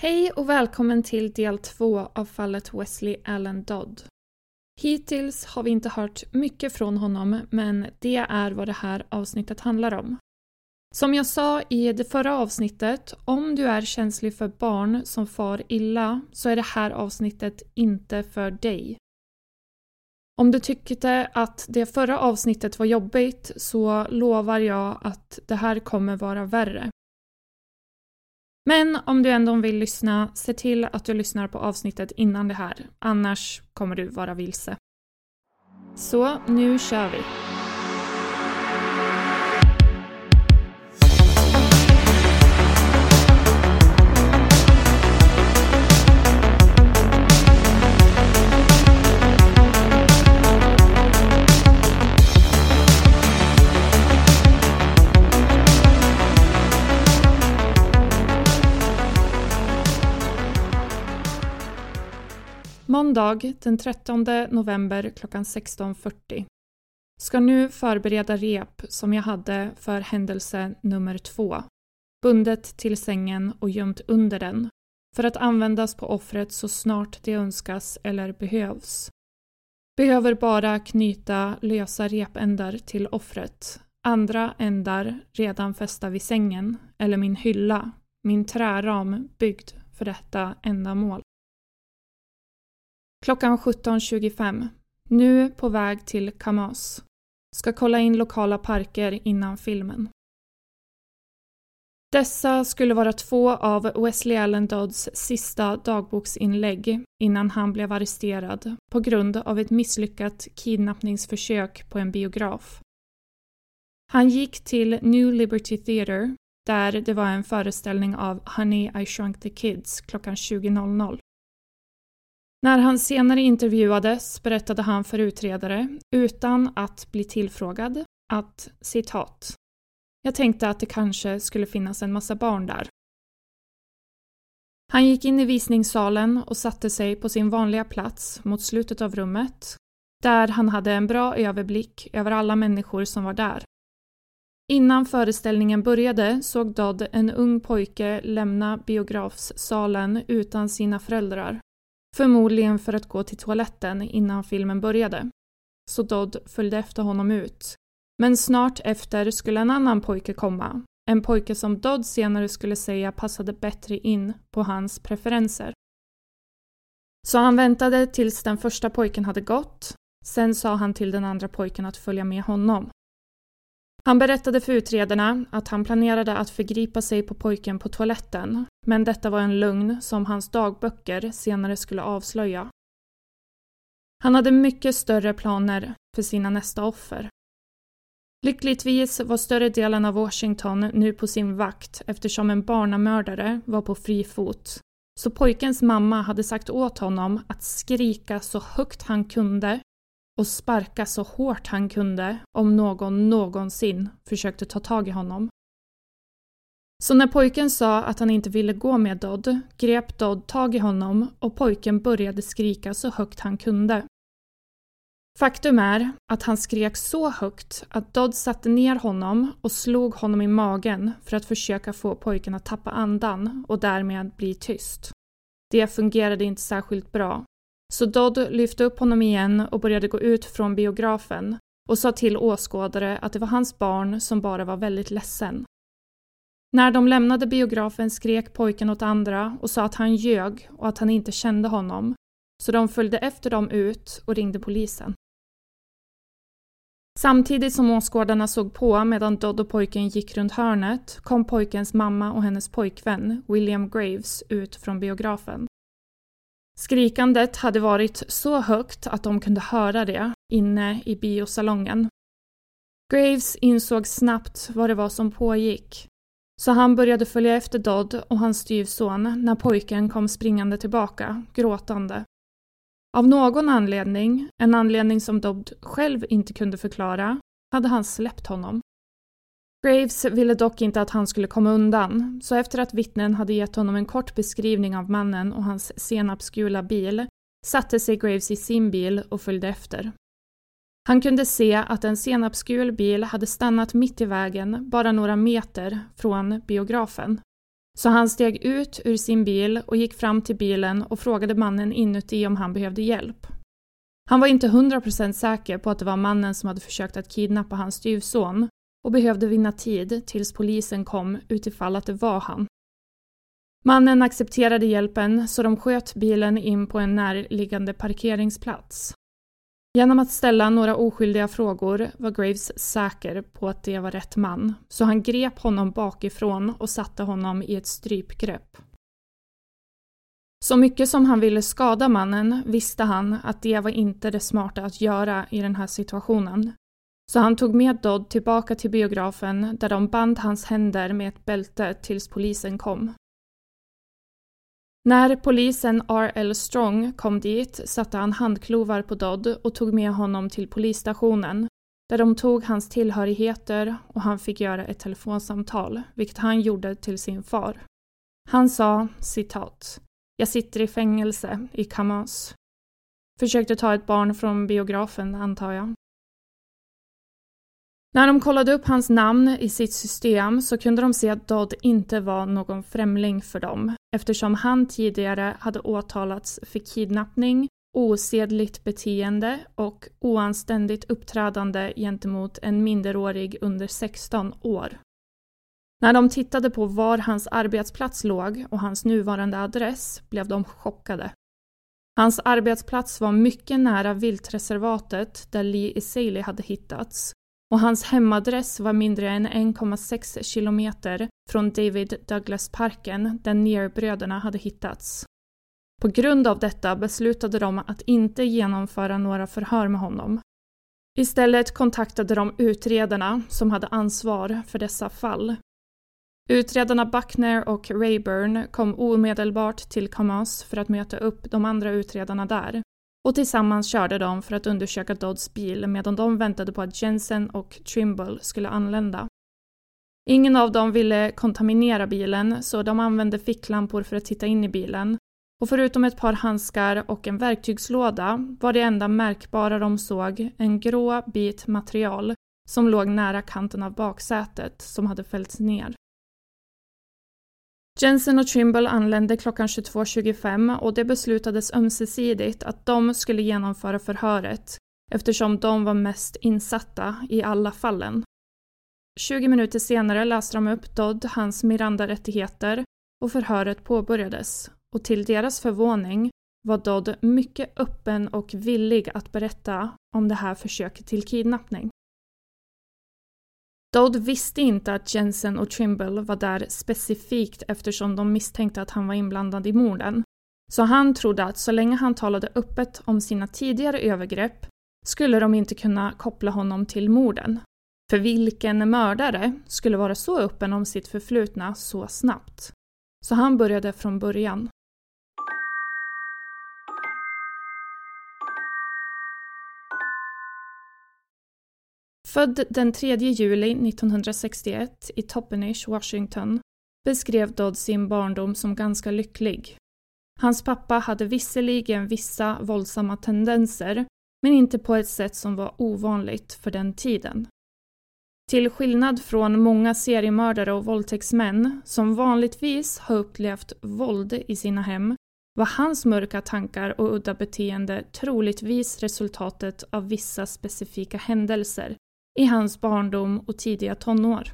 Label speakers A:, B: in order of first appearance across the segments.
A: Hej och välkommen till del två av fallet Wesley Allen Dodd. Hittills har vi inte hört mycket från honom, men det är vad det här avsnittet handlar om. Som jag sa i det förra avsnittet, om du är känslig för barn som far illa så är det här avsnittet inte för dig. Om du tyckte att det förra avsnittet var jobbigt så lovar jag att det här kommer vara värre. Men om du ändå vill lyssna, se till att du lyssnar på avsnittet innan det här, annars kommer du vara vilse. Så, nu kör vi! Måndag den 13 november klockan 16.40. Ska nu förbereda rep som jag hade för händelse nummer två. Bundet till sängen och gömt under den för att användas på offret så snart det önskas eller behövs. Behöver bara knyta lösa repändar till offret. Andra ändar redan fästa vid sängen eller min hylla, min träram byggd för detta ändamål. Klockan 17.25. Nu på väg till Kamas. Ska kolla in lokala parker innan filmen. Dessa skulle vara två av Wesley Allen Dodds sista dagboksinlägg innan han blev arresterad på grund av ett misslyckat kidnappningsförsök på en biograf. Han gick till New Liberty Theatre där det var en föreställning av Honey I Shrunk the Kids klockan 20.00. När han senare intervjuades berättade han för utredare, utan att bli tillfrågad, att citat “Jag tänkte att det kanske skulle finnas en massa barn där.” Han gick in i visningssalen och satte sig på sin vanliga plats mot slutet av rummet, där han hade en bra överblick över alla människor som var där. Innan föreställningen började såg Dodd en ung pojke lämna biografsalen utan sina föräldrar Förmodligen för att gå till toaletten innan filmen började. Så Dodd följde efter honom ut. Men snart efter skulle en annan pojke komma. En pojke som Dodd senare skulle säga passade bättre in på hans preferenser. Så han väntade tills den första pojken hade gått. Sen sa han till den andra pojken att följa med honom. Han berättade för utredarna att han planerade att förgripa sig på pojken på toaletten, men detta var en lögn som hans dagböcker senare skulle avslöja. Han hade mycket större planer för sina nästa offer. Lyckligtvis var större delen av Washington nu på sin vakt eftersom en barnamördare var på fri fot. Så pojkens mamma hade sagt åt honom att skrika så högt han kunde och sparka så hårt han kunde om någon någonsin försökte ta tag i honom. Så när pojken sa att han inte ville gå med Dodd grep Dodd tag i honom och pojken började skrika så högt han kunde. Faktum är att han skrek så högt att Dodd satte ner honom och slog honom i magen för att försöka få pojken att tappa andan och därmed bli tyst. Det fungerade inte särskilt bra så Dodd lyfte upp honom igen och började gå ut från biografen och sa till åskådare att det var hans barn som bara var väldigt ledsen. När de lämnade biografen skrek pojken åt andra och sa att han ljög och att han inte kände honom, så de följde efter dem ut och ringde polisen. Samtidigt som åskådarna såg på medan Dodd och pojken gick runt hörnet kom pojkens mamma och hennes pojkvän, William Graves, ut från biografen. Skrikandet hade varit så högt att de kunde höra det inne i biosalongen. Graves insåg snabbt vad det var som pågick. Så han började följa efter Dodd och hans styvson när pojken kom springande tillbaka, gråtande. Av någon anledning, en anledning som Dodd själv inte kunde förklara, hade han släppt honom. Graves ville dock inte att han skulle komma undan, så efter att vittnen hade gett honom en kort beskrivning av mannen och hans senapsgula bil satte sig Graves i sin bil och följde efter. Han kunde se att en senapsgul bil hade stannat mitt i vägen, bara några meter från biografen. Så han steg ut ur sin bil och gick fram till bilen och frågade mannen inuti om han behövde hjälp. Han var inte 100% säker på att det var mannen som hade försökt att kidnappa hans styvson och behövde vinna tid tills polisen kom utifall att det var han. Mannen accepterade hjälpen så de sköt bilen in på en närliggande parkeringsplats. Genom att ställa några oskyldiga frågor var Graves säker på att det var rätt man, så han grep honom bakifrån och satte honom i ett strypgrepp. Så mycket som han ville skada mannen visste han att det var inte det smarta att göra i den här situationen. Så han tog med Dodd tillbaka till biografen där de band hans händer med ett bälte tills polisen kom. När polisen R.L. Strong kom dit satte han handklovar på Dodd och tog med honom till polisstationen där de tog hans tillhörigheter och han fick göra ett telefonsamtal, vilket han gjorde till sin far. Han sa citat “Jag sitter i fängelse i Camas. Försökte ta ett barn från biografen, antar jag. När de kollade upp hans namn i sitt system så kunde de se att Dodd inte var någon främling för dem eftersom han tidigare hade åtalats för kidnappning, osedligt beteende och oanständigt uppträdande gentemot en minderårig under 16 år. När de tittade på var hans arbetsplats låg och hans nuvarande adress blev de chockade. Hans arbetsplats var mycket nära viltreservatet där Lee Isaley hade hittats och hans hemadress var mindre än 1,6 kilometer från David Douglas-parken där Near-bröderna hade hittats. På grund av detta beslutade de att inte genomföra några förhör med honom. Istället kontaktade de utredarna som hade ansvar för dessa fall. Utredarna Buckner och Rayburn kom omedelbart till Kamas för att möta upp de andra utredarna där och tillsammans körde de för att undersöka Dodds bil medan de väntade på att Jensen och Trimble skulle anlända. Ingen av dem ville kontaminera bilen så de använde ficklampor för att titta in i bilen och förutom ett par handskar och en verktygslåda var det enda märkbara de såg en grå bit material som låg nära kanten av baksätet som hade fällts ner. Jensen och Trimble anlände klockan 22.25 och det beslutades ömsesidigt att de skulle genomföra förhöret eftersom de var mest insatta i alla fallen. 20 minuter senare läste de upp Dodd hans Miranda-rättigheter och förhöret påbörjades och till deras förvåning var Dodd mycket öppen och villig att berätta om det här försöket till kidnappning. Dodd visste inte att Jensen och Trimble var där specifikt eftersom de misstänkte att han var inblandad i morden. Så han trodde att så länge han talade öppet om sina tidigare övergrepp skulle de inte kunna koppla honom till morden. För vilken mördare skulle vara så öppen om sitt förflutna så snabbt? Så han började från början. Född den 3 juli 1961 i Toppenish, Washington, beskrev Dodd sin barndom som ganska lycklig. Hans pappa hade visserligen vissa våldsamma tendenser, men inte på ett sätt som var ovanligt för den tiden. Till skillnad från många seriemördare och våldtäktsmän som vanligtvis har upplevt våld i sina hem var hans mörka tankar och udda beteende troligtvis resultatet av vissa specifika händelser i hans barndom och tidiga tonår.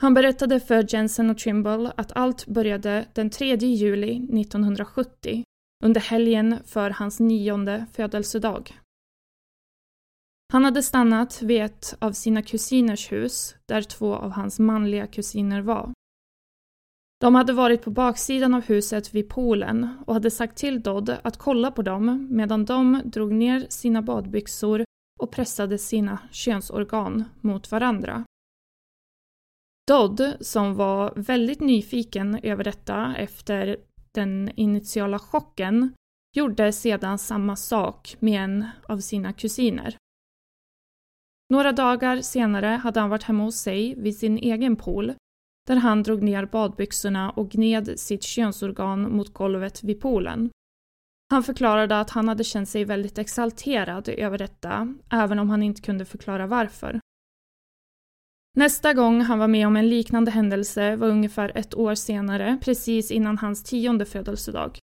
A: Han berättade för Jensen och Trimble att allt började den 3 juli 1970 under helgen för hans nionde födelsedag. Han hade stannat vid ett av sina kusiners hus där två av hans manliga kusiner var. De hade varit på baksidan av huset vid poolen och hade sagt till Dodd att kolla på dem medan de drog ner sina badbyxor och pressade sina könsorgan mot varandra. Dodd, som var väldigt nyfiken över detta efter den initiala chocken, gjorde sedan samma sak med en av sina kusiner. Några dagar senare hade han varit hemma hos sig vid sin egen pool där han drog ner badbyxorna och gned sitt könsorgan mot golvet vid poolen. Han förklarade att han hade känt sig väldigt exalterad över detta, även om han inte kunde förklara varför. Nästa gång han var med om en liknande händelse var ungefär ett år senare, precis innan hans tionde födelsedag.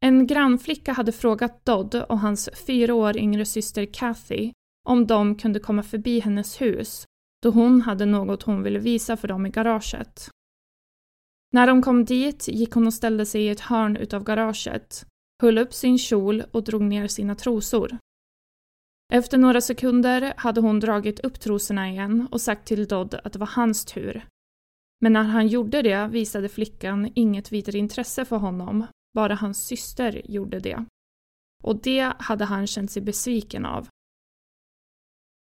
A: En grannflicka hade frågat Dodd och hans fyra år yngre syster Kathy om de kunde komma förbi hennes hus då hon hade något hon ville visa för dem i garaget. När de kom dit gick hon och ställde sig i ett hörn utav garaget, höll upp sin kjol och drog ner sina trosor. Efter några sekunder hade hon dragit upp trosorna igen och sagt till Dodd att det var hans tur. Men när han gjorde det visade flickan inget vidare intresse för honom, bara hans syster gjorde det. Och det hade han känt sig besviken av.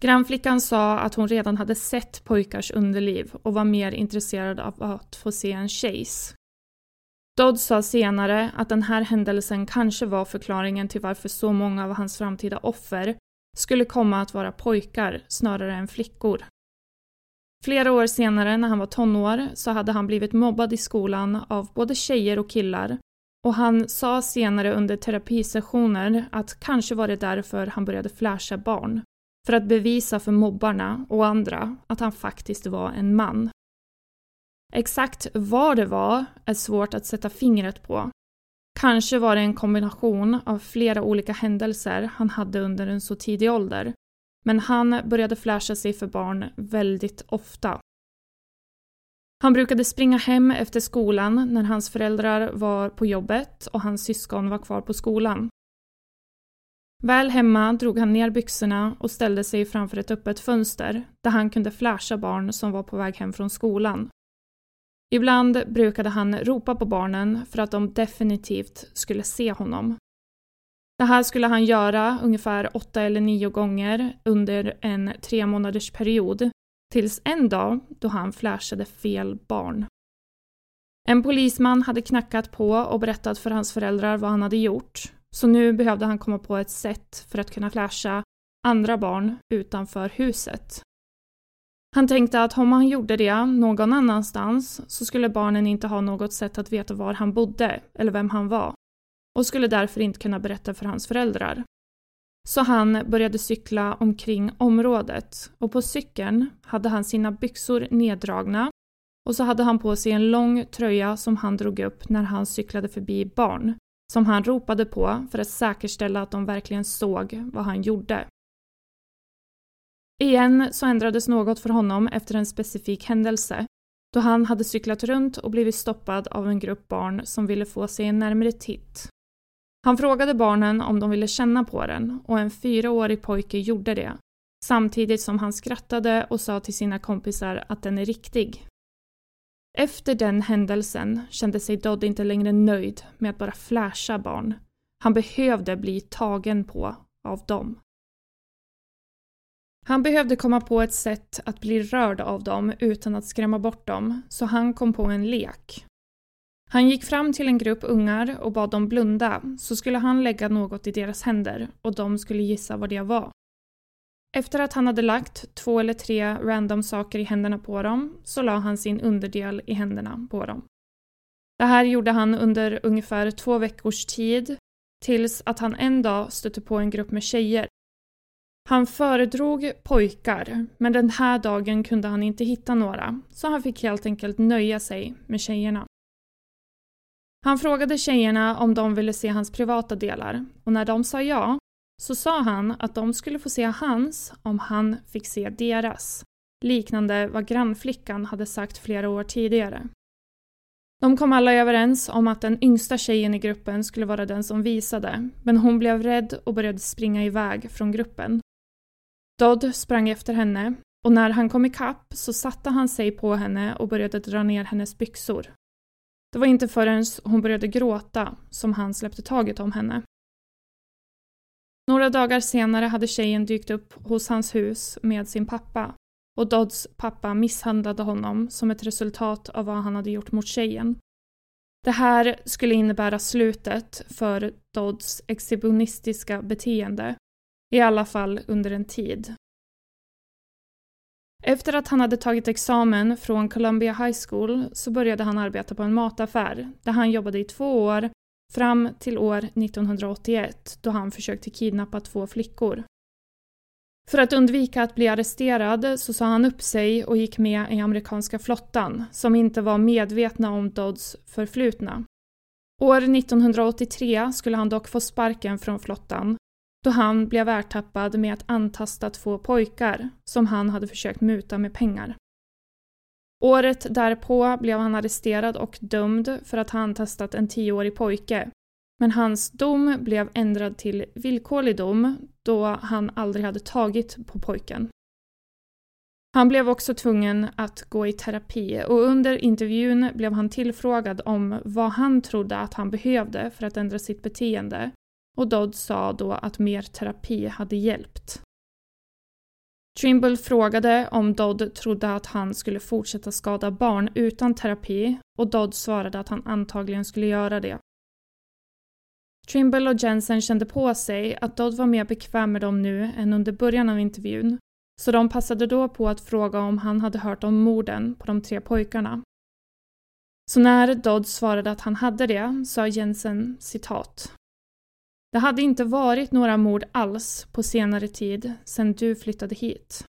A: Grannflickan sa att hon redan hade sett pojkars underliv och var mer intresserad av att få se en tjejs. Dodd sa senare att den här händelsen kanske var förklaringen till varför så många av hans framtida offer skulle komma att vara pojkar snarare än flickor. Flera år senare när han var tonår så hade han blivit mobbad i skolan av både tjejer och killar och han sa senare under terapisessioner att kanske var det därför han började flasha barn för att bevisa för mobbarna och andra att han faktiskt var en man. Exakt vad det var är svårt att sätta fingret på. Kanske var det en kombination av flera olika händelser han hade under en så tidig ålder. Men han började flasha sig för barn väldigt ofta. Han brukade springa hem efter skolan när hans föräldrar var på jobbet och hans syskon var kvar på skolan. Väl hemma drog han ner byxorna och ställde sig framför ett öppet fönster där han kunde flasha barn som var på väg hem från skolan. Ibland brukade han ropa på barnen för att de definitivt skulle se honom. Det här skulle han göra ungefär åtta eller nio gånger under en tre månaders period tills en dag då han flashade fel barn. En polisman hade knackat på och berättat för hans föräldrar vad han hade gjort så nu behövde han komma på ett sätt för att kunna flasha andra barn utanför huset. Han tänkte att om han gjorde det någon annanstans så skulle barnen inte ha något sätt att veta var han bodde eller vem han var och skulle därför inte kunna berätta för hans föräldrar. Så han började cykla omkring området och på cykeln hade han sina byxor neddragna och så hade han på sig en lång tröja som han drog upp när han cyklade förbi barn som han ropade på för att säkerställa att de verkligen såg vad han gjorde. Igen så ändrades något för honom efter en specifik händelse då han hade cyklat runt och blivit stoppad av en grupp barn som ville få sig en närmare titt. Han frågade barnen om de ville känna på den och en fyraårig pojke gjorde det samtidigt som han skrattade och sa till sina kompisar att den är riktig. Efter den händelsen kände sig Dodd inte längre nöjd med att bara flasha barn. Han behövde bli tagen på av dem. Han behövde komma på ett sätt att bli rörd av dem utan att skrämma bort dem, så han kom på en lek. Han gick fram till en grupp ungar och bad dem blunda, så skulle han lägga något i deras händer och de skulle gissa vad det var. Efter att han hade lagt två eller tre random saker i händerna på dem så la han sin underdel i händerna på dem. Det här gjorde han under ungefär två veckors tid tills att han en dag stötte på en grupp med tjejer. Han föredrog pojkar, men den här dagen kunde han inte hitta några, så han fick helt enkelt nöja sig med tjejerna. Han frågade tjejerna om de ville se hans privata delar och när de sa ja så sa han att de skulle få se hans om han fick se deras, liknande vad grannflickan hade sagt flera år tidigare. De kom alla överens om att den yngsta tjejen i gruppen skulle vara den som visade, men hon blev rädd och började springa iväg från gruppen. Dodd sprang efter henne och när han kom ikapp så satte han sig på henne och började dra ner hennes byxor. Det var inte förrän hon började gråta som han släppte taget om henne. Några dagar senare hade tjejen dykt upp hos hans hus med sin pappa och Dodds pappa misshandlade honom som ett resultat av vad han hade gjort mot tjejen. Det här skulle innebära slutet för Dodds exhibitionistiska beteende, i alla fall under en tid. Efter att han hade tagit examen från Columbia High School så började han arbeta på en mataffär där han jobbade i två år fram till år 1981 då han försökte kidnappa två flickor. För att undvika att bli arresterad så sa han upp sig och gick med i amerikanska flottan, som inte var medvetna om Dodds förflutna. År 1983 skulle han dock få sparken från flottan då han blev ertappad med att antasta två pojkar som han hade försökt muta med pengar. Året därpå blev han arresterad och dömd för att ha antastat en tioårig pojke. Men hans dom blev ändrad till villkorlig dom då han aldrig hade tagit på pojken. Han blev också tvungen att gå i terapi och under intervjun blev han tillfrågad om vad han trodde att han behövde för att ändra sitt beteende och Dodd sa då att mer terapi hade hjälpt. Trimble frågade om Dodd trodde att han skulle fortsätta skada barn utan terapi och Dodd svarade att han antagligen skulle göra det. Trimble och Jensen kände på sig att Dodd var mer bekväm med dem nu än under början av intervjun så de passade då på att fråga om han hade hört om morden på de tre pojkarna. Så när Dodd svarade att han hade det sa Jensen citat det hade inte varit några mord alls på senare tid sedan du flyttade hit.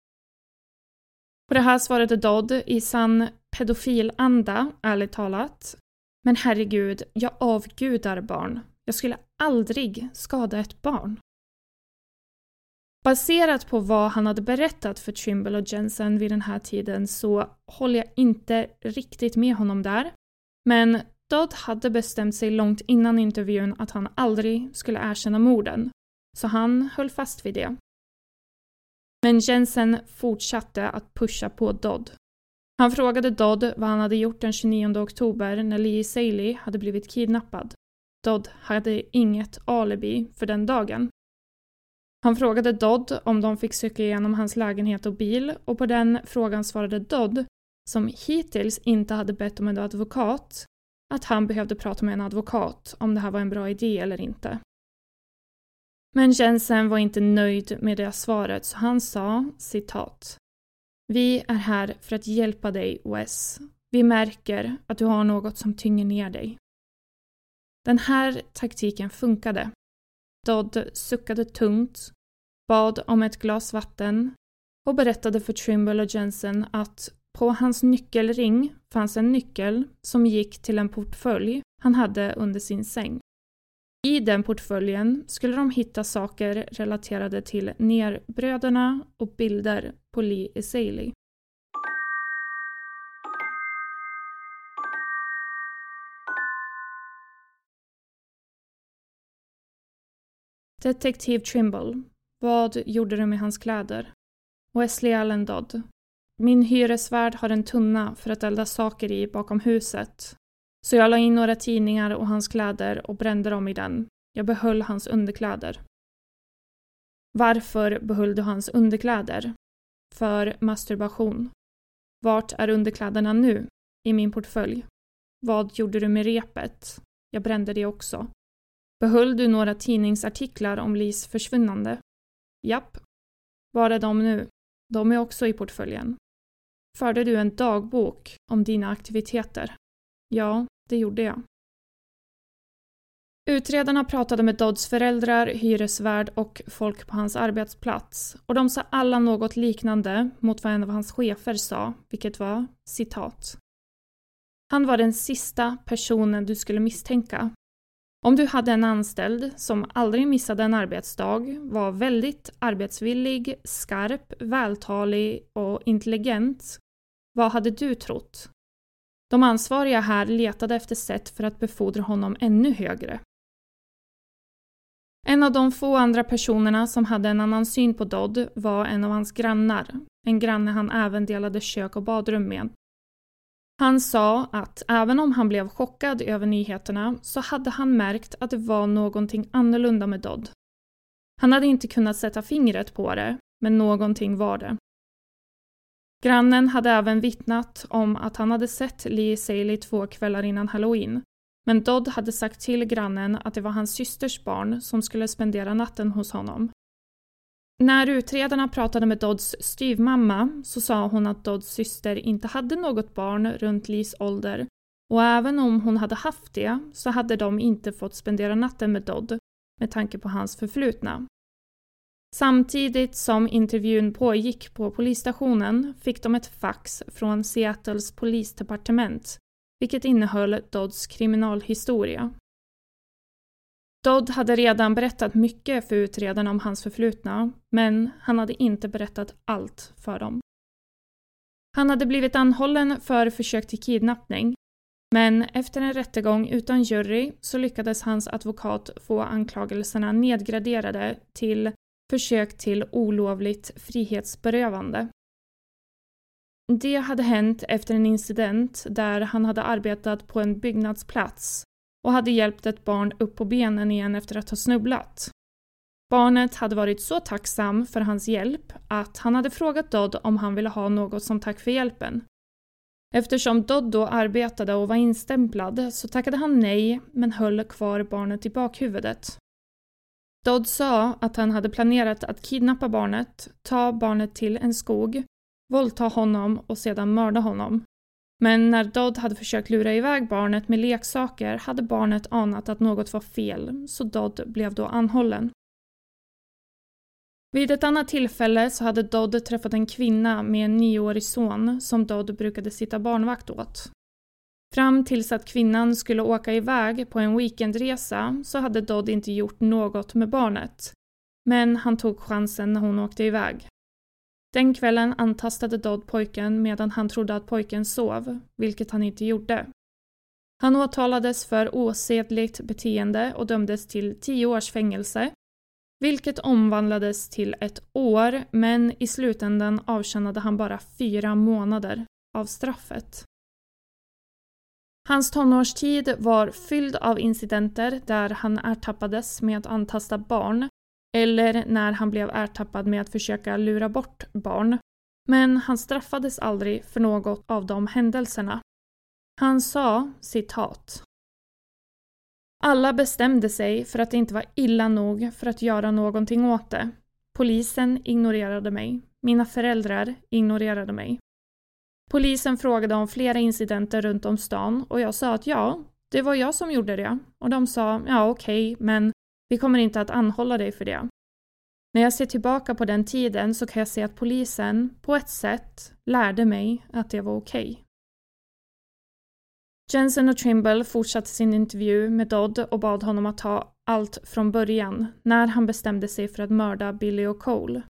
A: På det här svarade Dodd i sann pedofilanda, ärligt talat. Men herregud, jag avgudar barn. Jag skulle aldrig skada ett barn. Baserat på vad han hade berättat för Trimble och Jensen vid den här tiden så håller jag inte riktigt med honom där. Men Dodd hade bestämt sig långt innan intervjun att han aldrig skulle erkänna morden, så han höll fast vid det. Men Jensen fortsatte att pusha på Dodd. Han frågade Dodd vad han hade gjort den 29 oktober när Lee Saley hade blivit kidnappad. Dodd hade inget alibi för den dagen. Han frågade Dodd om de fick söka igenom hans lägenhet och bil och på den frågan svarade Dodd, som hittills inte hade bett om en advokat, att han behövde prata med en advokat om det här var en bra idé eller inte. Men Jensen var inte nöjd med det svaret så han sa citat. Vi är här för att hjälpa dig Wes. Vi märker att du har något som tynger ner dig. Den här taktiken funkade. Dodd suckade tungt, bad om ett glas vatten och berättade för Trimble och Jensen att på hans nyckelring fanns en nyckel som gick till en portfölj han hade under sin säng. I den portföljen skulle de hitta saker relaterade till nerbröderna och bilder på Lee Esaley. Detektiv Trimble, vad gjorde du med hans kläder? Wesley Allen Dodd, min hyresvärd har en tunna för att elda saker i bakom huset. Så jag la in några tidningar och hans kläder och brände dem i den. Jag behöll hans underkläder. Varför behöll du hans underkläder? För masturbation. Vart är underkläderna nu? I min portfölj. Vad gjorde du med repet? Jag brände det också. Behöll du några tidningsartiklar om Lis försvinnande? Japp. Var är de nu? De är också i portföljen. Förde du en dagbok om dina aktiviteter? Ja, det gjorde jag. Utredarna pratade med Dodds föräldrar, hyresvärd och folk på hans arbetsplats och de sa alla något liknande mot vad en av hans chefer sa, vilket var citat. Han var den sista personen du skulle misstänka. Om du hade en anställd som aldrig missade en arbetsdag, var väldigt arbetsvillig, skarp, vältalig och intelligent vad hade du trott? De ansvariga här letade efter sätt för att befordra honom ännu högre. En av de få andra personerna som hade en annan syn på Dodd var en av hans grannar, en granne han även delade kök och badrum med. Han sa att även om han blev chockad över nyheterna så hade han märkt att det var någonting annorlunda med Dodd. Han hade inte kunnat sätta fingret på det, men någonting var det. Grannen hade även vittnat om att han hade sett Lee Saley två kvällar innan halloween. Men Dodd hade sagt till grannen att det var hans systers barn som skulle spendera natten hos honom. När utredarna pratade med Dodds styvmamma så sa hon att Dodds syster inte hade något barn runt Lees ålder och även om hon hade haft det så hade de inte fått spendera natten med Dodd med tanke på hans förflutna. Samtidigt som intervjun pågick på polisstationen fick de ett fax från Seattles polisdepartement, vilket innehöll Dodds kriminalhistoria. Dodd hade redan berättat mycket för utredarna om hans förflutna, men han hade inte berättat allt för dem. Han hade blivit anhållen för försök till kidnappning, men efter en rättegång utan jury så lyckades hans advokat få anklagelserna nedgraderade till försök till olovligt frihetsberövande. Det hade hänt efter en incident där han hade arbetat på en byggnadsplats och hade hjälpt ett barn upp på benen igen efter att ha snubblat. Barnet hade varit så tacksam för hans hjälp att han hade frågat Dodd om han ville ha något som tack för hjälpen. Eftersom Dodd då arbetade och var instämplad så tackade han nej men höll kvar barnet i bakhuvudet. Dodd sa att han hade planerat att kidnappa barnet, ta barnet till en skog, våldta honom och sedan mörda honom. Men när Dodd hade försökt lura iväg barnet med leksaker hade barnet anat att något var fel, så Dodd blev då anhållen. Vid ett annat tillfälle så hade Dodd träffat en kvinna med en nioårig son som Dodd brukade sitta barnvakt åt. Fram tills att kvinnan skulle åka iväg på en weekendresa så hade Dodd inte gjort något med barnet. Men han tog chansen när hon åkte iväg. Den kvällen antastade Dodd pojken medan han trodde att pojken sov, vilket han inte gjorde. Han åtalades för osedligt beteende och dömdes till tio års fängelse, vilket omvandlades till ett år, men i slutändan avtjänade han bara fyra månader av straffet. Hans tonårstid var fylld av incidenter där han ertappades med att antasta barn eller när han blev ertappad med att försöka lura bort barn. Men han straffades aldrig för något av de händelserna. Han sa citat alla bestämde sig för att det inte var illa nog för att göra någonting åt det. Polisen ignorerade mig. Mina föräldrar ignorerade mig. Polisen frågade om flera incidenter runt om stan och jag sa att ja, det var jag som gjorde det. Och de sa ja okej, okay, men vi kommer inte att anhålla dig för det. När jag ser tillbaka på den tiden så kan jag se att polisen, på ett sätt, lärde mig att det var okej. Okay. Jensen och Trimble fortsatte sin intervju med Dodd och bad honom att ta allt från början när han bestämde sig för att mörda Billy och Cole.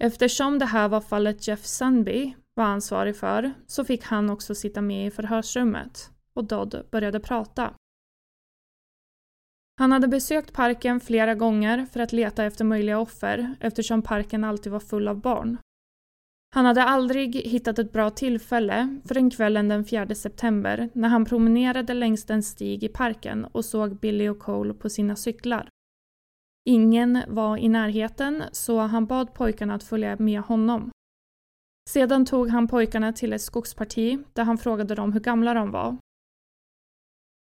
A: Eftersom det här var fallet Jeff Sunby var ansvarig för så fick han också sitta med i förhörsrummet och Dodd började prata. Han hade besökt parken flera gånger för att leta efter möjliga offer eftersom parken alltid var full av barn. Han hade aldrig hittat ett bra tillfälle förrän kvällen den 4 september när han promenerade längs en stig i parken och såg Billy och Cole på sina cyklar. Ingen var i närheten så han bad pojkarna att följa med honom. Sedan tog han pojkarna till ett skogsparti där han frågade dem hur gamla de var.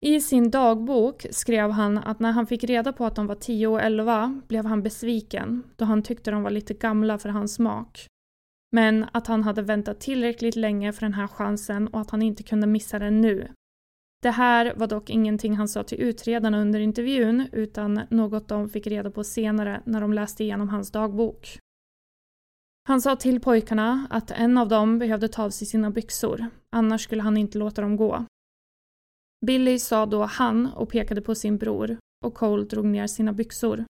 A: I sin dagbok skrev han att när han fick reda på att de var 10 och 11 blev han besviken då han tyckte de var lite gamla för hans smak. Men att han hade väntat tillräckligt länge för den här chansen och att han inte kunde missa den nu. Det här var dock ingenting han sa till utredarna under intervjun utan något de fick reda på senare när de läste igenom hans dagbok. Han sa till pojkarna att en av dem behövde ta av sig sina byxor, annars skulle han inte låta dem gå. Billy sa då han och pekade på sin bror och Cole drog ner sina byxor.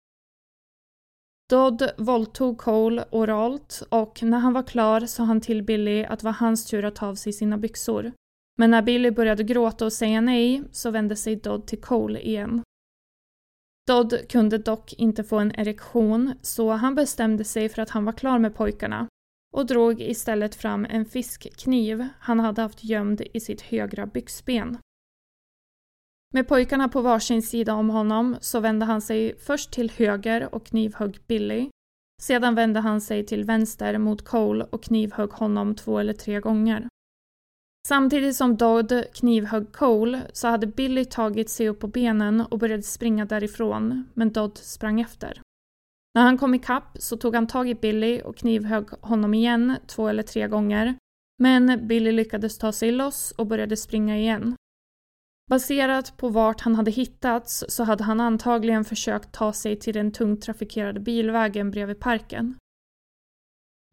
A: Dodd våldtog Cole oralt och när han var klar sa han till Billy att det var hans tur att ta av sig sina byxor. Men när Billy började gråta och säga nej så vände sig Dodd till Cole igen. Dodd kunde dock inte få en erektion så han bestämde sig för att han var klar med pojkarna och drog istället fram en fiskkniv han hade haft gömd i sitt högra byxben. Med pojkarna på varsin sida om honom så vände han sig först till höger och knivhögg Billy. Sedan vände han sig till vänster mot Cole och knivhögg honom två eller tre gånger. Samtidigt som Dodd knivhögg Cole så hade Billy tagit sig upp på benen och började springa därifrån, men Dodd sprang efter. När han kom ikapp så tog han tag i Billy och knivhögg honom igen två eller tre gånger, men Billy lyckades ta sig loss och började springa igen. Baserat på vart han hade hittats så hade han antagligen försökt ta sig till den tungt trafikerade bilvägen bredvid parken.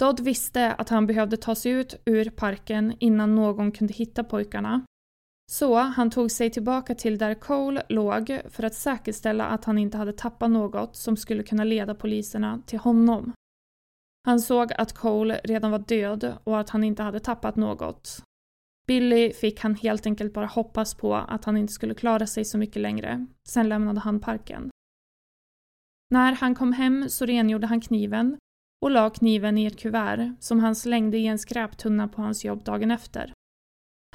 A: Dodd visste att han behövde ta sig ut ur parken innan någon kunde hitta pojkarna. Så han tog sig tillbaka till där Cole låg för att säkerställa att han inte hade tappat något som skulle kunna leda poliserna till honom. Han såg att Cole redan var död och att han inte hade tappat något. Billy fick han helt enkelt bara hoppas på att han inte skulle klara sig så mycket längre. Sen lämnade han parken. När han kom hem så rengjorde han kniven och la kniven i ett kuvert som han slängde i en skräptunna på hans jobb dagen efter.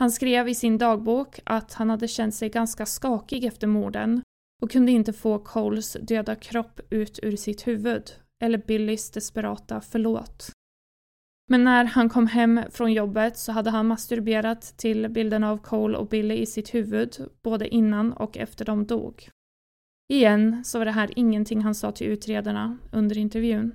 A: Han skrev i sin dagbok att han hade känt sig ganska skakig efter morden och kunde inte få Coles döda kropp ut ur sitt huvud, eller Billys desperata förlåt. Men när han kom hem från jobbet så hade han masturberat till bilderna av Cole och Billy i sitt huvud, både innan och efter de dog. Igen så var det här ingenting han sa till utredarna under intervjun.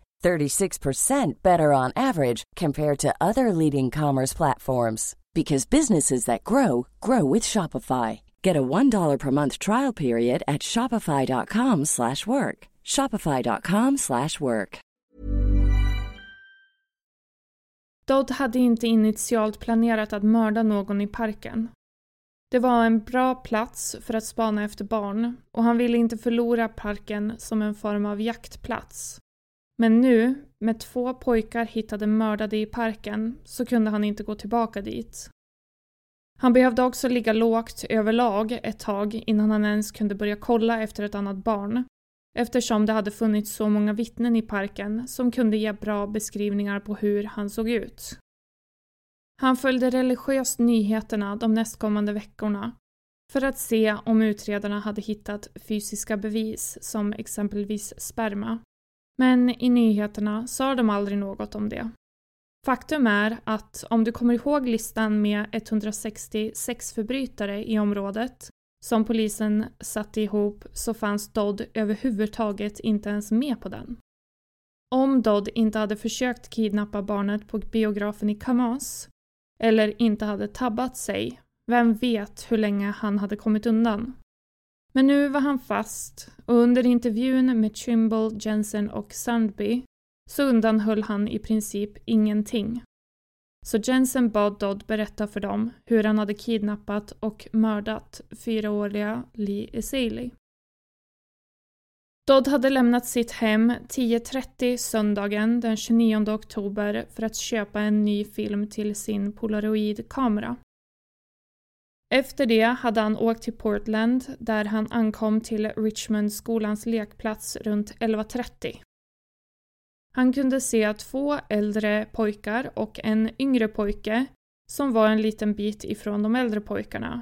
B: 36% better on average compared to other leading commerce platforms because businesses that grow grow with Shopify. Get a $1 per month trial period at shopify.com/work. shopify.com/work.
A: Dodd hade inte initialt planerat att mörda någon i parken. Det var en bra plats för att spana efter barn och han ville inte förlora parken som en form av jaktplats. Men nu, med två pojkar hittade mördade i parken, så kunde han inte gå tillbaka dit. Han behövde också ligga lågt överlag ett tag innan han ens kunde börja kolla efter ett annat barn, eftersom det hade funnits så många vittnen i parken som kunde ge bra beskrivningar på hur han såg ut. Han följde religiöst nyheterna de nästkommande veckorna för att se om utredarna hade hittat fysiska bevis som exempelvis sperma. Men i nyheterna sa de aldrig något om det. Faktum är att om du kommer ihåg listan med 160 sexförbrytare i området som polisen satte ihop så fanns Dodd överhuvudtaget inte ens med på den. Om Dodd inte hade försökt kidnappa barnet på biografen i Kamas eller inte hade tabbat sig, vem vet hur länge han hade kommit undan? Men nu var han fast och under intervjun med Trimble, Jensen och Sundby så undanhöll han i princip ingenting. Så Jensen bad Dodd berätta för dem hur han hade kidnappat och mördat fyraåriga Lee Esaley. Dodd hade lämnat sitt hem 10.30 söndagen den 29 oktober för att köpa en ny film till sin polaroidkamera. Efter det hade han åkt till Portland där han ankom till Richmond skolans lekplats runt 11.30. Han kunde se två äldre pojkar och en yngre pojke som var en liten bit ifrån de äldre pojkarna.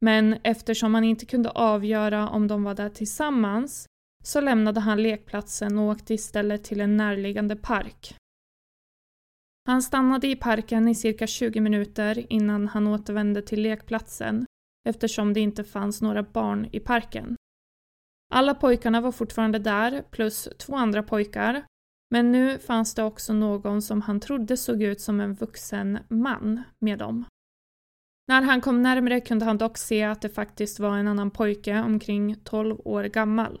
A: Men eftersom han inte kunde avgöra om de var där tillsammans så lämnade han lekplatsen och åkte istället till en närliggande park. Han stannade i parken i cirka 20 minuter innan han återvände till lekplatsen eftersom det inte fanns några barn i parken. Alla pojkarna var fortfarande där, plus två andra pojkar, men nu fanns det också någon som han trodde såg ut som en vuxen man med dem. När han kom närmre kunde han dock se att det faktiskt var en annan pojke omkring 12 år gammal.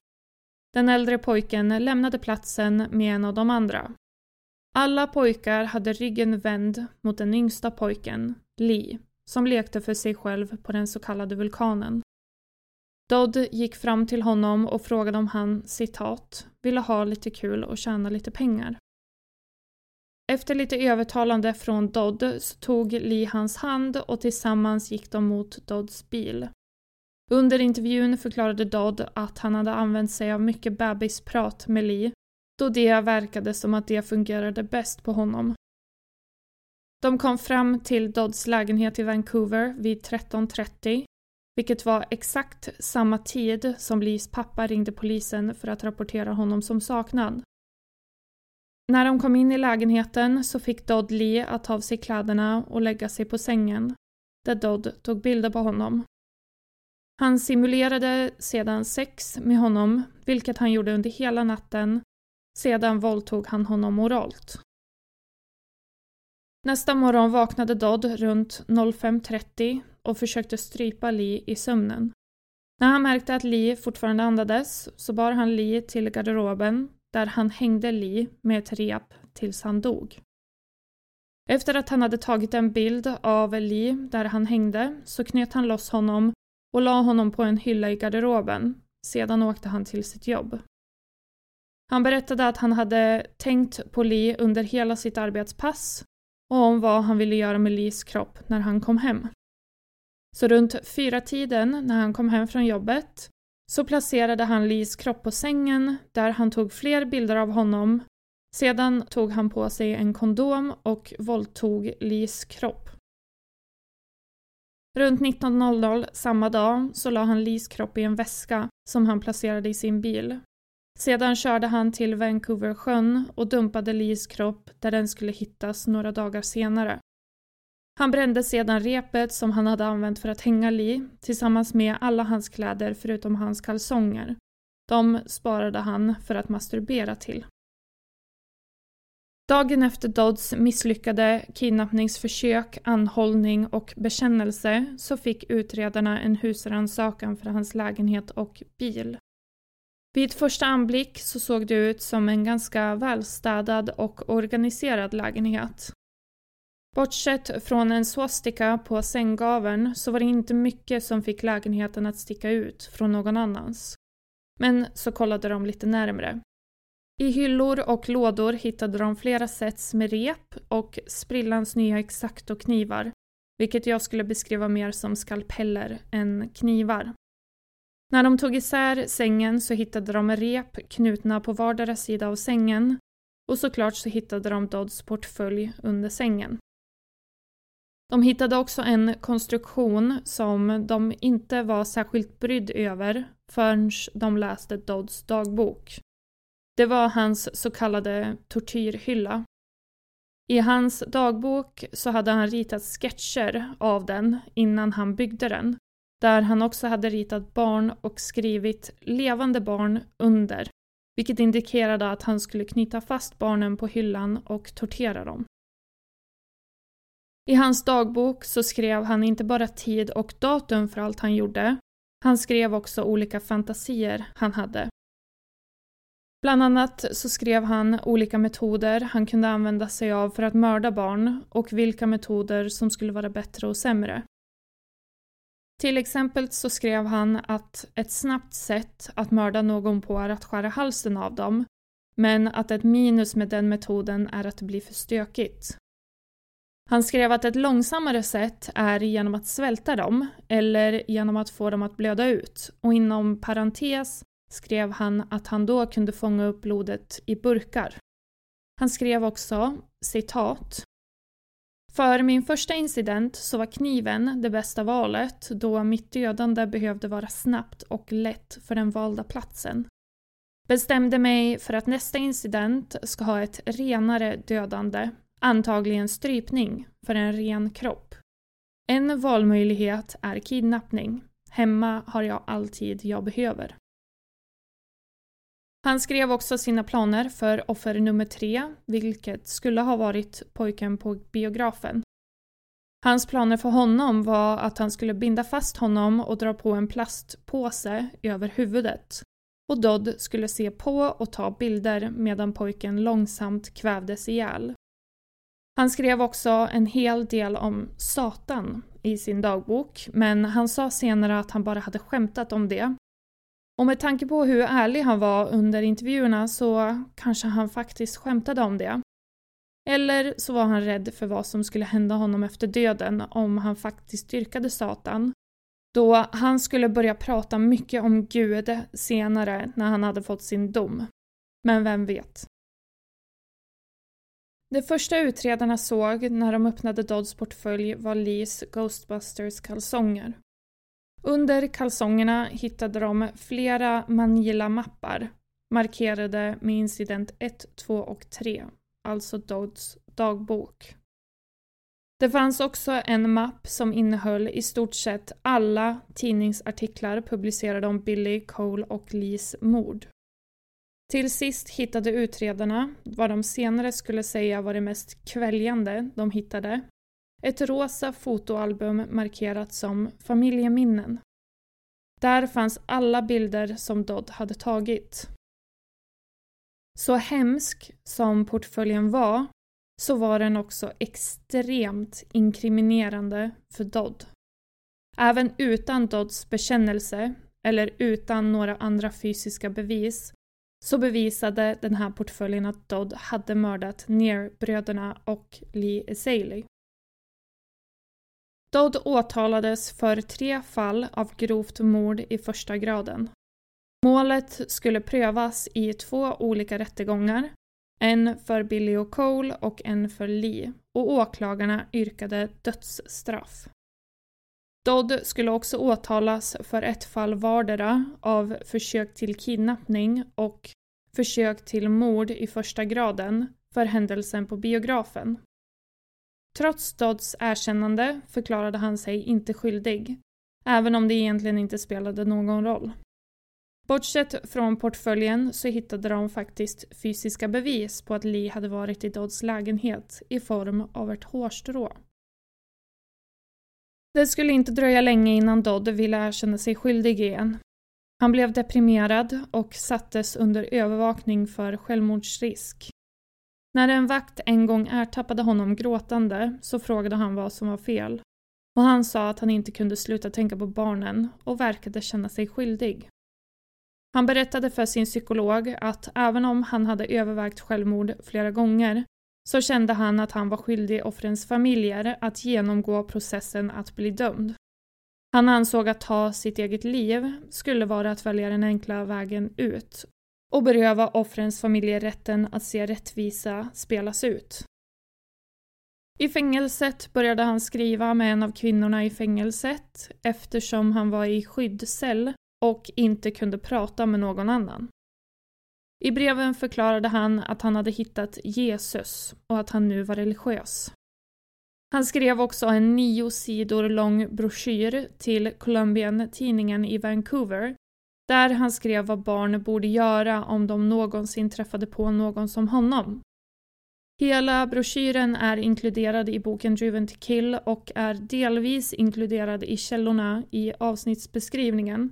A: Den äldre pojken lämnade platsen med en av de andra. Alla pojkar hade ryggen vänd mot den yngsta pojken, Lee, som lekte för sig själv på den så kallade vulkanen. Dodd gick fram till honom och frågade om han, citat, ville ha lite kul och tjäna lite pengar. Efter lite övertalande från Dodd så tog Lee hans hand och tillsammans gick de mot Dodds bil. Under intervjun förklarade Dodd att han hade använt sig av mycket bebisprat med Lee då det verkade som att det fungerade bäst på honom. De kom fram till Dodds lägenhet i Vancouver vid 13.30 vilket var exakt samma tid som Lees pappa ringde polisen för att rapportera honom som saknad. När de kom in i lägenheten så fick Dodd Lee att ta av sig kläderna och lägga sig på sängen, där Dodd tog bilder på honom. Han simulerade sedan sex med honom, vilket han gjorde under hela natten. Sedan våldtog han honom oralt. Nästa morgon vaknade Dodd runt 05.30 och försökte strypa Lee i sömnen. När han märkte att Lee fortfarande andades så bar han Lee till garderoben där han hängde Lee med ett rep tills han dog. Efter att han hade tagit en bild av Lee där han hängde så knöt han loss honom och la honom på en hylla i garderoben. Sedan åkte han till sitt jobb. Han berättade att han hade tänkt på Lee under hela sitt arbetspass och om vad han ville göra med Lees kropp när han kom hem. Så runt fyra tiden när han kom hem från jobbet så placerade han Lees kropp på sängen där han tog fler bilder av honom. Sedan tog han på sig en kondom och våldtog Lees kropp. Runt 19.00 samma dag så la han Lees kropp i en väska som han placerade i sin bil. Sedan körde han till Vancouversjön och dumpade Lees kropp där den skulle hittas några dagar senare. Han brände sedan repet som han hade använt för att hänga Lee tillsammans med alla hans kläder förutom hans kalsonger. De sparade han för att masturbera till. Dagen efter Dodds misslyckade kidnappningsförsök, anhållning och bekännelse så fick utredarna en husrannsakan för hans lägenhet och bil. Vid första anblick så såg det ut som en ganska välstädad och organiserad lägenhet. Bortsett från en swastika på sänggaveln så var det inte mycket som fick lägenheten att sticka ut från någon annans. Men så kollade de lite närmre. I hyllor och lådor hittade de flera sets med rep och sprillans nya Exacto-knivar, vilket jag skulle beskriva mer som skalpeller än knivar. När de tog isär sängen så hittade de rep knutna på vardera sida av sängen och såklart så hittade de Dodds portfölj under sängen. De hittade också en konstruktion som de inte var särskilt brydd över förrän de läste Dodds dagbok. Det var hans så kallade tortyrhylla. I hans dagbok så hade han ritat sketcher av den innan han byggde den, där han också hade ritat barn och skrivit levande barn under, vilket indikerade att han skulle knyta fast barnen på hyllan och tortera dem. I hans dagbok så skrev han inte bara tid och datum för allt han gjorde, han skrev också olika fantasier han hade. Bland annat så skrev han olika metoder han kunde använda sig av för att mörda barn och vilka metoder som skulle vara bättre och sämre. Till exempel så skrev han att ett snabbt sätt att mörda någon på är att skära halsen av dem, men att ett minus med den metoden är att det blir för stökigt. Han skrev att ett långsammare sätt är genom att svälta dem eller genom att få dem att blöda ut och inom parentes skrev han att han då kunde fånga upp blodet i burkar. Han skrev också citat för min första incident så var kniven det bästa valet då mitt dödande behövde vara snabbt och lätt för den valda platsen. Bestämde mig för att nästa incident ska ha ett renare dödande antagligen strypning för en ren kropp. En valmöjlighet är kidnappning. Hemma har jag alltid jag behöver. Han skrev också sina planer för offer nummer tre, vilket skulle ha varit pojken på biografen. Hans planer för honom var att han skulle binda fast honom och dra på en plastpåse över huvudet. Och Dodd skulle se på och ta bilder medan pojken långsamt kvävdes ihjäl. Han skrev också en hel del om Satan i sin dagbok, men han sa senare att han bara hade skämtat om det. Och med tanke på hur ärlig han var under intervjuerna så kanske han faktiskt skämtade om det. Eller så var han rädd för vad som skulle hända honom efter döden om han faktiskt dyrkade Satan. Då han skulle börja prata mycket om Gud senare när han hade fått sin dom. Men vem vet? Det första utredarna såg när de öppnade Dodds portfölj var Lees Ghostbusters kalsonger. Under kalsongerna hittade de flera Manila-mappar markerade med incident 1, 2 och 3, alltså Dodds dagbok. Det fanns också en mapp som innehöll i stort sett alla tidningsartiklar publicerade om Billy, Cole och Lees mord. Till sist hittade utredarna vad de senare skulle säga var det mest kväljande de hittade. Ett rosa fotoalbum markerat som familjeminnen. Där fanns alla bilder som Dodd hade tagit. Så hemsk som portföljen var så var den också extremt inkriminerande för Dodd. Även utan Dodds bekännelse, eller utan några andra fysiska bevis, så bevisade den här portföljen att Dodd hade mördat Near-bröderna och Lee Esaley. Dodd åtalades för tre fall av grovt mord i första graden. Målet skulle prövas i två olika rättegångar, en för Billy och Cole och en för Lee, och åklagarna yrkade dödsstraff. Dodd skulle också åtalas för ett fall vardera av försök till kidnappning och försök till mord i första graden för händelsen på biografen. Trots Dodds erkännande förklarade han sig inte skyldig, även om det egentligen inte spelade någon roll. Bortsett från portföljen så hittade de faktiskt fysiska bevis på att Lee hade varit i Dodds lägenhet i form av ett hårstrå. Det skulle inte dröja länge innan Dodd ville erkänna sig skyldig igen. Han blev deprimerad och sattes under övervakning för självmordsrisk. När en vakt en gång ertappade honom gråtande så frågade han vad som var fel. Och han sa att han inte kunde sluta tänka på barnen och verkade känna sig skyldig. Han berättade för sin psykolog att även om han hade övervägt självmord flera gånger så kände han att han var skyldig offrens familjer att genomgå processen att bli dömd. Han ansåg att ta sitt eget liv skulle vara att välja den enkla vägen ut och beröva offrens familjer rätten att se rättvisa spelas ut. I fängelset började han skriva med en av kvinnorna i fängelset eftersom han var i skyddscell och inte kunde prata med någon annan. I breven förklarade han att han hade hittat Jesus och att han nu var religiös. Han skrev också en nio sidor lång broschyr till Columbian-tidningen i Vancouver där han skrev vad barn borde göra om de någonsin träffade på någon som honom. Hela broschyren är inkluderad i boken Driven to Kill och är delvis inkluderad i källorna i avsnittsbeskrivningen.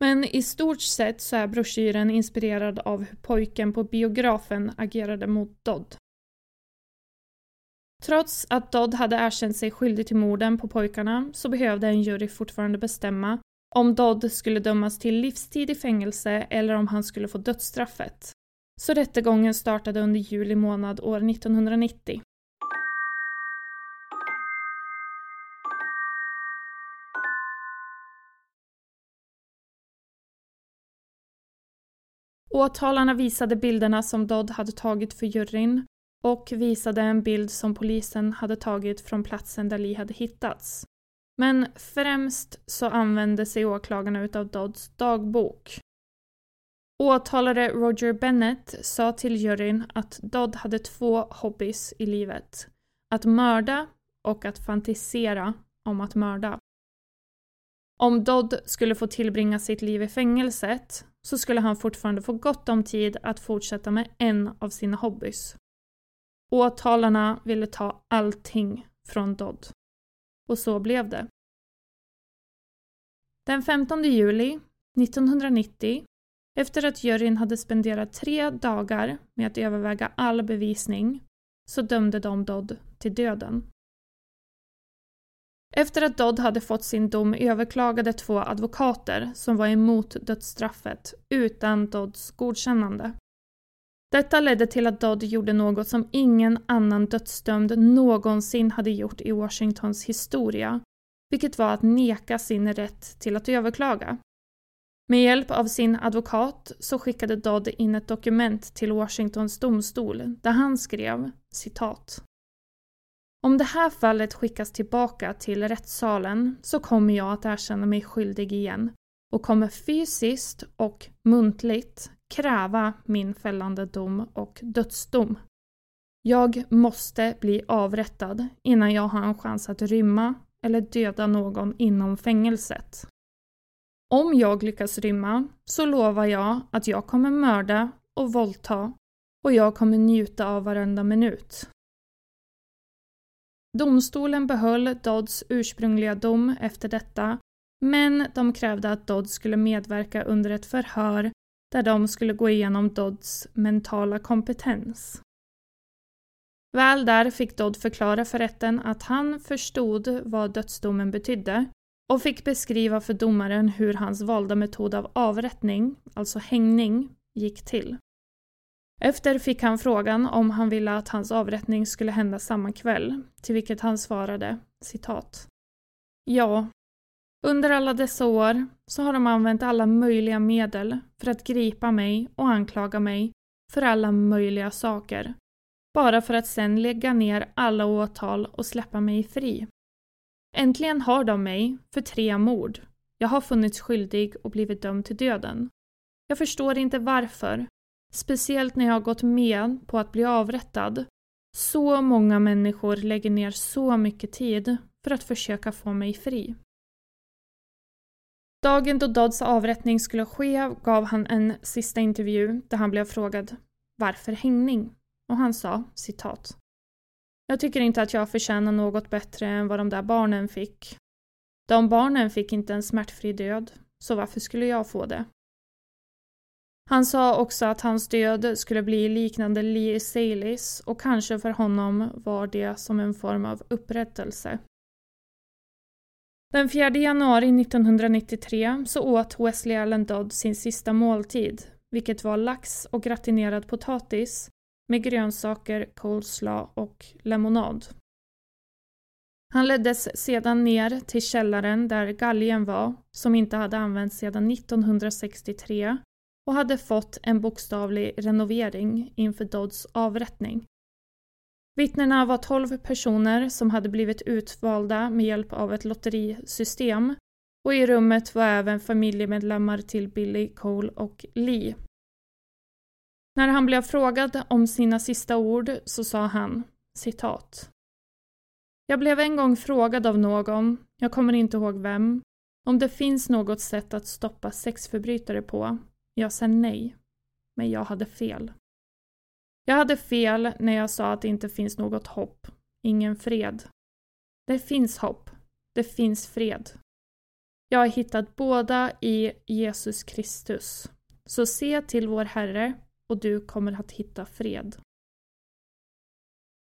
A: Men i stort sett så är broschyren inspirerad av hur pojken på biografen agerade mot Dodd. Trots att Dodd hade erkänt sig skyldig till morden på pojkarna så behövde en jury fortfarande bestämma om Dodd skulle dömas till livstid i fängelse eller om han skulle få dödsstraffet. Så rättegången startade under juli månad år 1990. Åtalarna visade bilderna som Dodd hade tagit för juryn och visade en bild som polisen hade tagit från platsen där Lee hade hittats. Men främst så använde sig åklagarna utav Dodds dagbok. Åtalare Roger Bennett sa till juryn att Dodd hade två hobbys i livet. Att mörda och att fantisera om att mörda. Om Dodd skulle få tillbringa sitt liv i fängelset så skulle han fortfarande få gott om tid att fortsätta med en av sina hobbys. Åtalarna ville ta allting från Dodd. Och så blev det. Den 15 juli 1990, efter att juryn hade spenderat tre dagar med att överväga all bevisning, så dömde de Dodd till döden. Efter att Dodd hade fått sin dom överklagade två advokater som var emot dödsstraffet utan Dodds godkännande. Detta ledde till att Dodd gjorde något som ingen annan dödsdömd någonsin hade gjort i Washingtons historia, vilket var att neka sin rätt till att överklaga. Med hjälp av sin advokat så skickade Dodd in ett dokument till Washingtons domstol där han skrev citat om det här fallet skickas tillbaka till rättssalen så kommer jag att erkänna mig skyldig igen och kommer fysiskt och muntligt kräva min fällande dom och dödsdom. Jag måste bli avrättad innan jag har en chans att rymma eller döda någon inom fängelset. Om jag lyckas rymma så lovar jag att jag kommer mörda och våldta och jag kommer njuta av varenda minut. Domstolen behöll Dodds ursprungliga dom efter detta, men de krävde att Dodd skulle medverka under ett förhör där de skulle gå igenom Dodds mentala kompetens. Väl där fick Dodd förklara för rätten att han förstod vad dödsdomen betydde och fick beskriva för domaren hur hans valda metod av avrättning, alltså hängning, gick till. Efter fick han frågan om han ville att hans avrättning skulle hända samma kväll, till vilket han svarade citat. Ja, under alla dessa år så har de använt alla möjliga medel för att gripa mig och anklaga mig för alla möjliga saker. Bara för att sen lägga ner alla åtal och släppa mig fri. Äntligen har de mig för tre mord. Jag har funnits skyldig och blivit dömd till döden. Jag förstår inte varför, Speciellt när jag har gått med på att bli avrättad. Så många människor lägger ner så mycket tid för att försöka få mig fri. Dagen då Dodds avrättning skulle ske gav han en sista intervju där han blev frågad varför hängning? Och han sa citat. Jag tycker inte att jag förtjänar något bättre än vad de där barnen fick. De barnen fick inte en smärtfri död, så varför skulle jag få det? Han sa också att hans död skulle bli liknande Lee Salis och kanske för honom var det som en form av upprättelse. Den 4 januari 1993 så åt Wesley Allen Dodd sin sista måltid, vilket var lax och gratinerad potatis med grönsaker, coleslaw och lemonad. Han leddes sedan ner till källaren där galgen var, som inte hade använts sedan 1963 och hade fått en bokstavlig renovering inför Dodds avrättning. Vittnena var 12 personer som hade blivit utvalda med hjälp av ett lotterisystem och i rummet var även familjemedlemmar till Billy, Cole och Lee. När han blev frågad om sina sista ord så sa han citat. Jag blev en gång frågad av någon, jag kommer inte ihåg vem, om det finns något sätt att stoppa sexförbrytare på jag sa nej, men jag hade fel. Jag hade fel när jag sa att det inte finns något hopp, ingen fred. Det finns hopp. Det finns fred. Jag har hittat båda i Jesus Kristus. Så se till vår Herre och du kommer att hitta fred.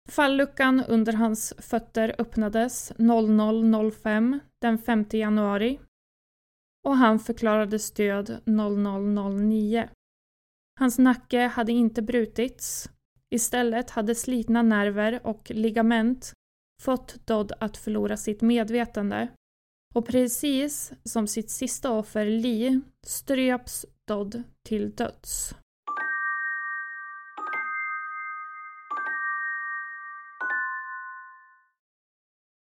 A: Falluckan under hans fötter öppnades 00.05 den 5 januari och han förklarades död 0009. Hans nacke hade inte brutits. Istället hade slitna nerver och ligament fått Dodd att förlora sitt medvetande. Och precis som sitt sista offer Lee ströps Dodd till döds.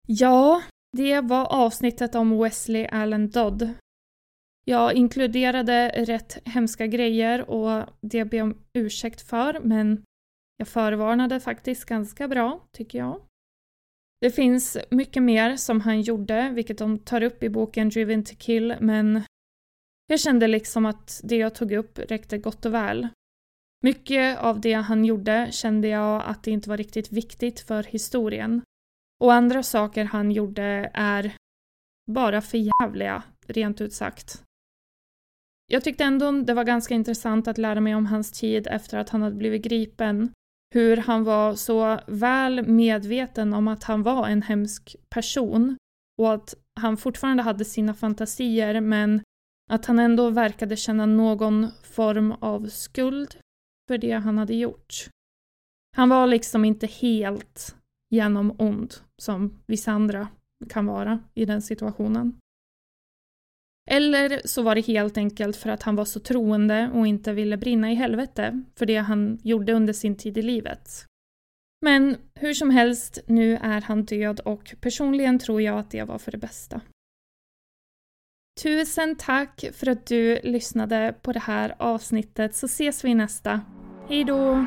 A: Ja, det var avsnittet om Wesley Allen Dodd jag inkluderade rätt hemska grejer och det ber jag om ursäkt för, men jag förvarnade faktiskt ganska bra, tycker jag. Det finns mycket mer som han gjorde, vilket de tar upp i boken Driven to kill, men jag kände liksom att det jag tog upp räckte gott och väl. Mycket av det han gjorde kände jag att det inte var riktigt viktigt för historien. Och andra saker han gjorde är bara förjävliga, rent ut sagt. Jag tyckte ändå det var ganska intressant att lära mig om hans tid efter att han hade blivit gripen. Hur han var så väl medveten om att han var en hemsk person och att han fortfarande hade sina fantasier men att han ändå verkade känna någon form av skuld för det han hade gjort. Han var liksom inte helt genom ond som vissa andra kan vara i den situationen. Eller så var det helt enkelt för att han var så troende och inte ville brinna i helvete för det han gjorde under sin tid i livet. Men hur som helst, nu är han död och personligen tror jag att det var för det bästa. Tusen tack för att du lyssnade på det här avsnittet så ses vi i nästa. Hejdå!